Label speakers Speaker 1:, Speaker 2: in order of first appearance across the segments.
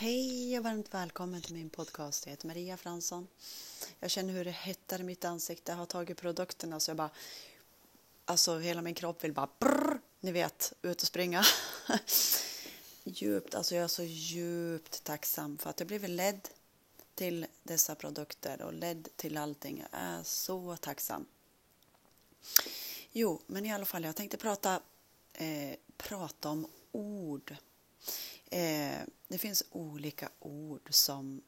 Speaker 1: Hej och varmt välkommen till min podcast. Jag heter Maria Fransson. Jag känner hur det hettar i mitt ansikte. Jag har tagit produkterna så jag bara... Alltså hela min kropp vill bara brrr, Ni vet, ut och springa. djupt, alltså jag är så djupt tacksam för att jag blivit ledd till dessa produkter och ledd till allting. Jag är så tacksam. Jo, men i alla fall, jag tänkte prata, eh, prata om ord. Eh, det finns olika ord som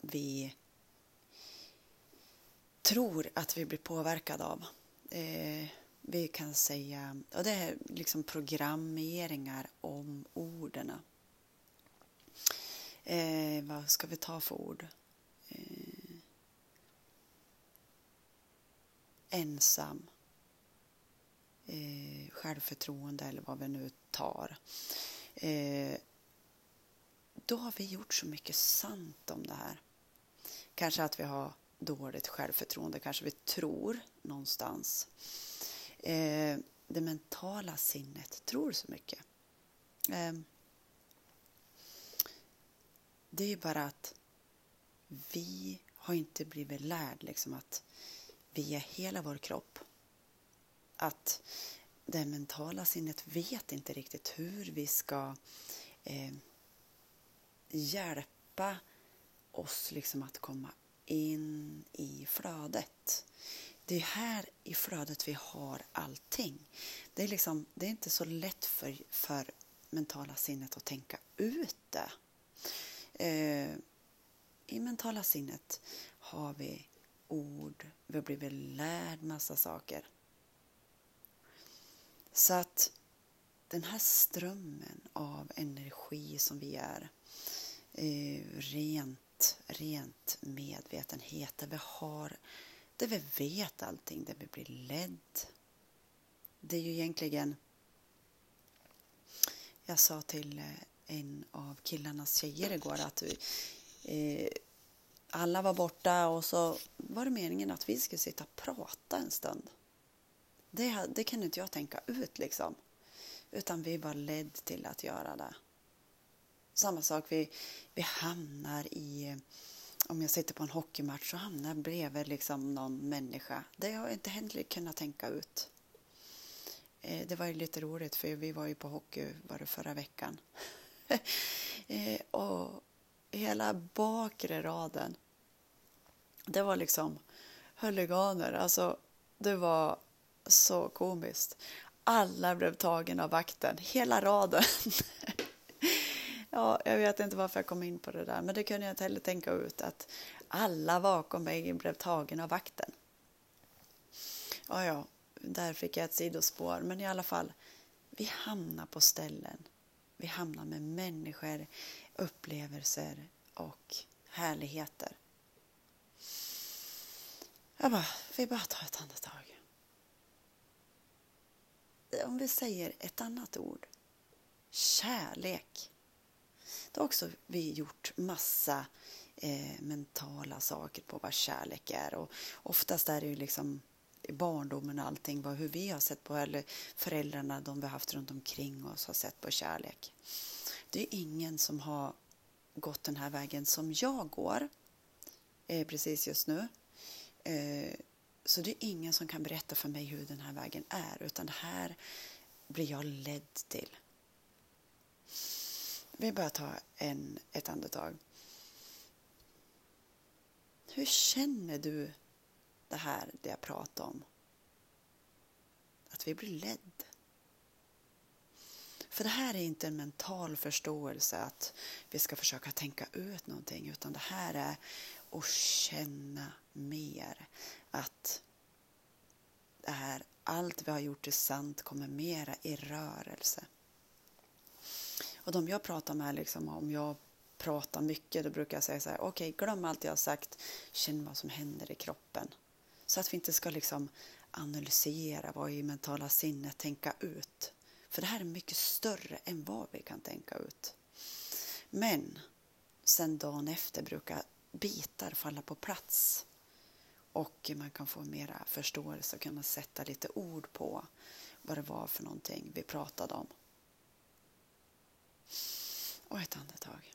Speaker 1: vi tror att vi blir påverkade av. Eh, vi kan säga, och det är liksom programmeringar om orden. Eh, vad ska vi ta för ord? Eh, ensam. Eh, självförtroende eller vad vi nu tar. Eh, då har vi gjort så mycket sant om det här. Kanske att vi har dåligt självförtroende, kanske vi tror någonstans. Eh, det mentala sinnet tror så mycket. Eh, det är ju bara att vi har inte blivit lärd liksom att via hela vår kropp att det mentala sinnet vet inte riktigt hur vi ska eh, hjälpa oss liksom att komma in i flödet. Det är här i flödet vi har allting. Det är, liksom, det är inte så lätt för, för mentala sinnet att tänka ut det. Eh, I mentala sinnet har vi ord, vi har blivit lärd massa saker. Så att den här strömmen av energi som vi är, eh, Eh, rent, rent medvetenhet, där vi har, där vi vet allting, där vi blir ledd. Det är ju egentligen, jag sa till eh, en av killarnas tjejer igår att vi, eh, alla var borta och så var det meningen att vi skulle sitta och prata en stund. Det, det kan inte jag tänka ut liksom. Utan vi var ledd till att göra det. Samma sak, vi, vi hamnar i... Om jag sitter på en hockeymatch så hamnar jag bredvid liksom någon människa. Det har jag inte heller kunnat tänka ut. Eh, det var ju lite roligt för vi var ju på hockey var det förra veckan. Eh, och hela bakre raden, det var liksom huliganer. Alltså, det var så komiskt. Alla blev tagen av vakten, hela raden. ja, jag vet inte varför jag kom in på det där, men det kunde jag inte heller tänka ut att alla bakom mig blev tagen av vakten. Ja, ja, där fick jag ett sidospår, men i alla fall, vi hamnar på ställen. Vi hamnar med människor, upplevelser och härligheter. Jag bara, vi bara tar ett andetag om vi säger ett annat ord, kärlek. Då har också vi gjort massa eh, mentala saker på vad kärlek är och oftast är det ju liksom i barndomen och allting, vad, hur vi har sett på, eller föräldrarna, de vi har haft runt omkring oss har sett på kärlek. Det är ingen som har gått den här vägen som jag går eh, precis just nu. Eh, så det är ingen som kan berätta för mig hur den här vägen är utan det här blir jag ledd till. Vi börjar ta en, ett andetag. Hur känner du det här, det jag pratar om? Att vi blir ledd. För det här är inte en mental förståelse att vi ska försöka tänka ut någonting utan det här är att känna mer. Att det här, allt vi har gjort är sant kommer mera i rörelse. Och de jag pratar med, liksom, om jag pratar mycket, då brukar jag säga så här, okej, okay, glöm allt jag har sagt, känn vad som händer i kroppen. Så att vi inte ska liksom analysera vad i mentala sinnet tänka ut. För det här är mycket större än vad vi kan tänka ut. Men sen dagen efter brukar bitar falla på plats och man kan få mera förståelse och kunna sätta lite ord på vad det var för någonting vi pratade om. Och ett andetag.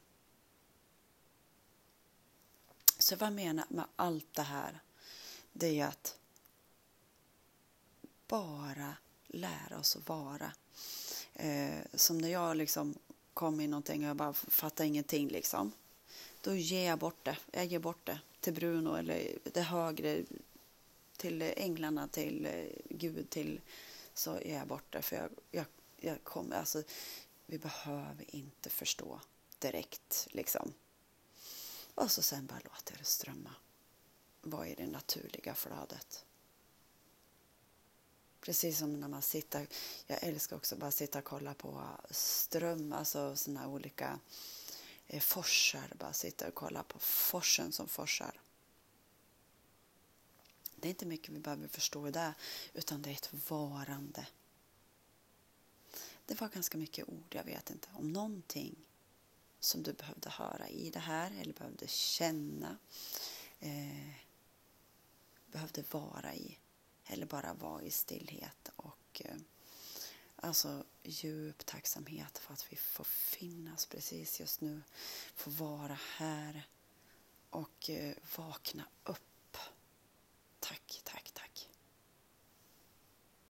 Speaker 1: Så vad jag menar med allt det här, det är att bara lära oss att vara. Eh, som när jag liksom kom i någonting och jag bara fattar ingenting liksom. Då ger jag bort det. Jag ger bort det till Bruno eller det högre, till änglarna, till eh, Gud, till så ger jag bort det. För jag, jag, jag kommer, alltså, vi behöver inte förstå direkt liksom. Och så sen bara låter det strömma. Vad är det naturliga flödet? Precis som när man sitter, jag älskar också bara sitta och kolla på ström, alltså sådana olika eh, forsar, bara sitta och kolla på forsen som forsar. Det är inte mycket vi behöver förstå i det, utan det är ett varande. Det var ganska mycket ord, jag vet inte, om någonting som du behövde höra i det här eller behövde känna, eh, behövde vara i eller bara vara i stillhet och eh, alltså djup tacksamhet för att vi får finnas precis just nu, få vara här och eh, vakna upp Tack!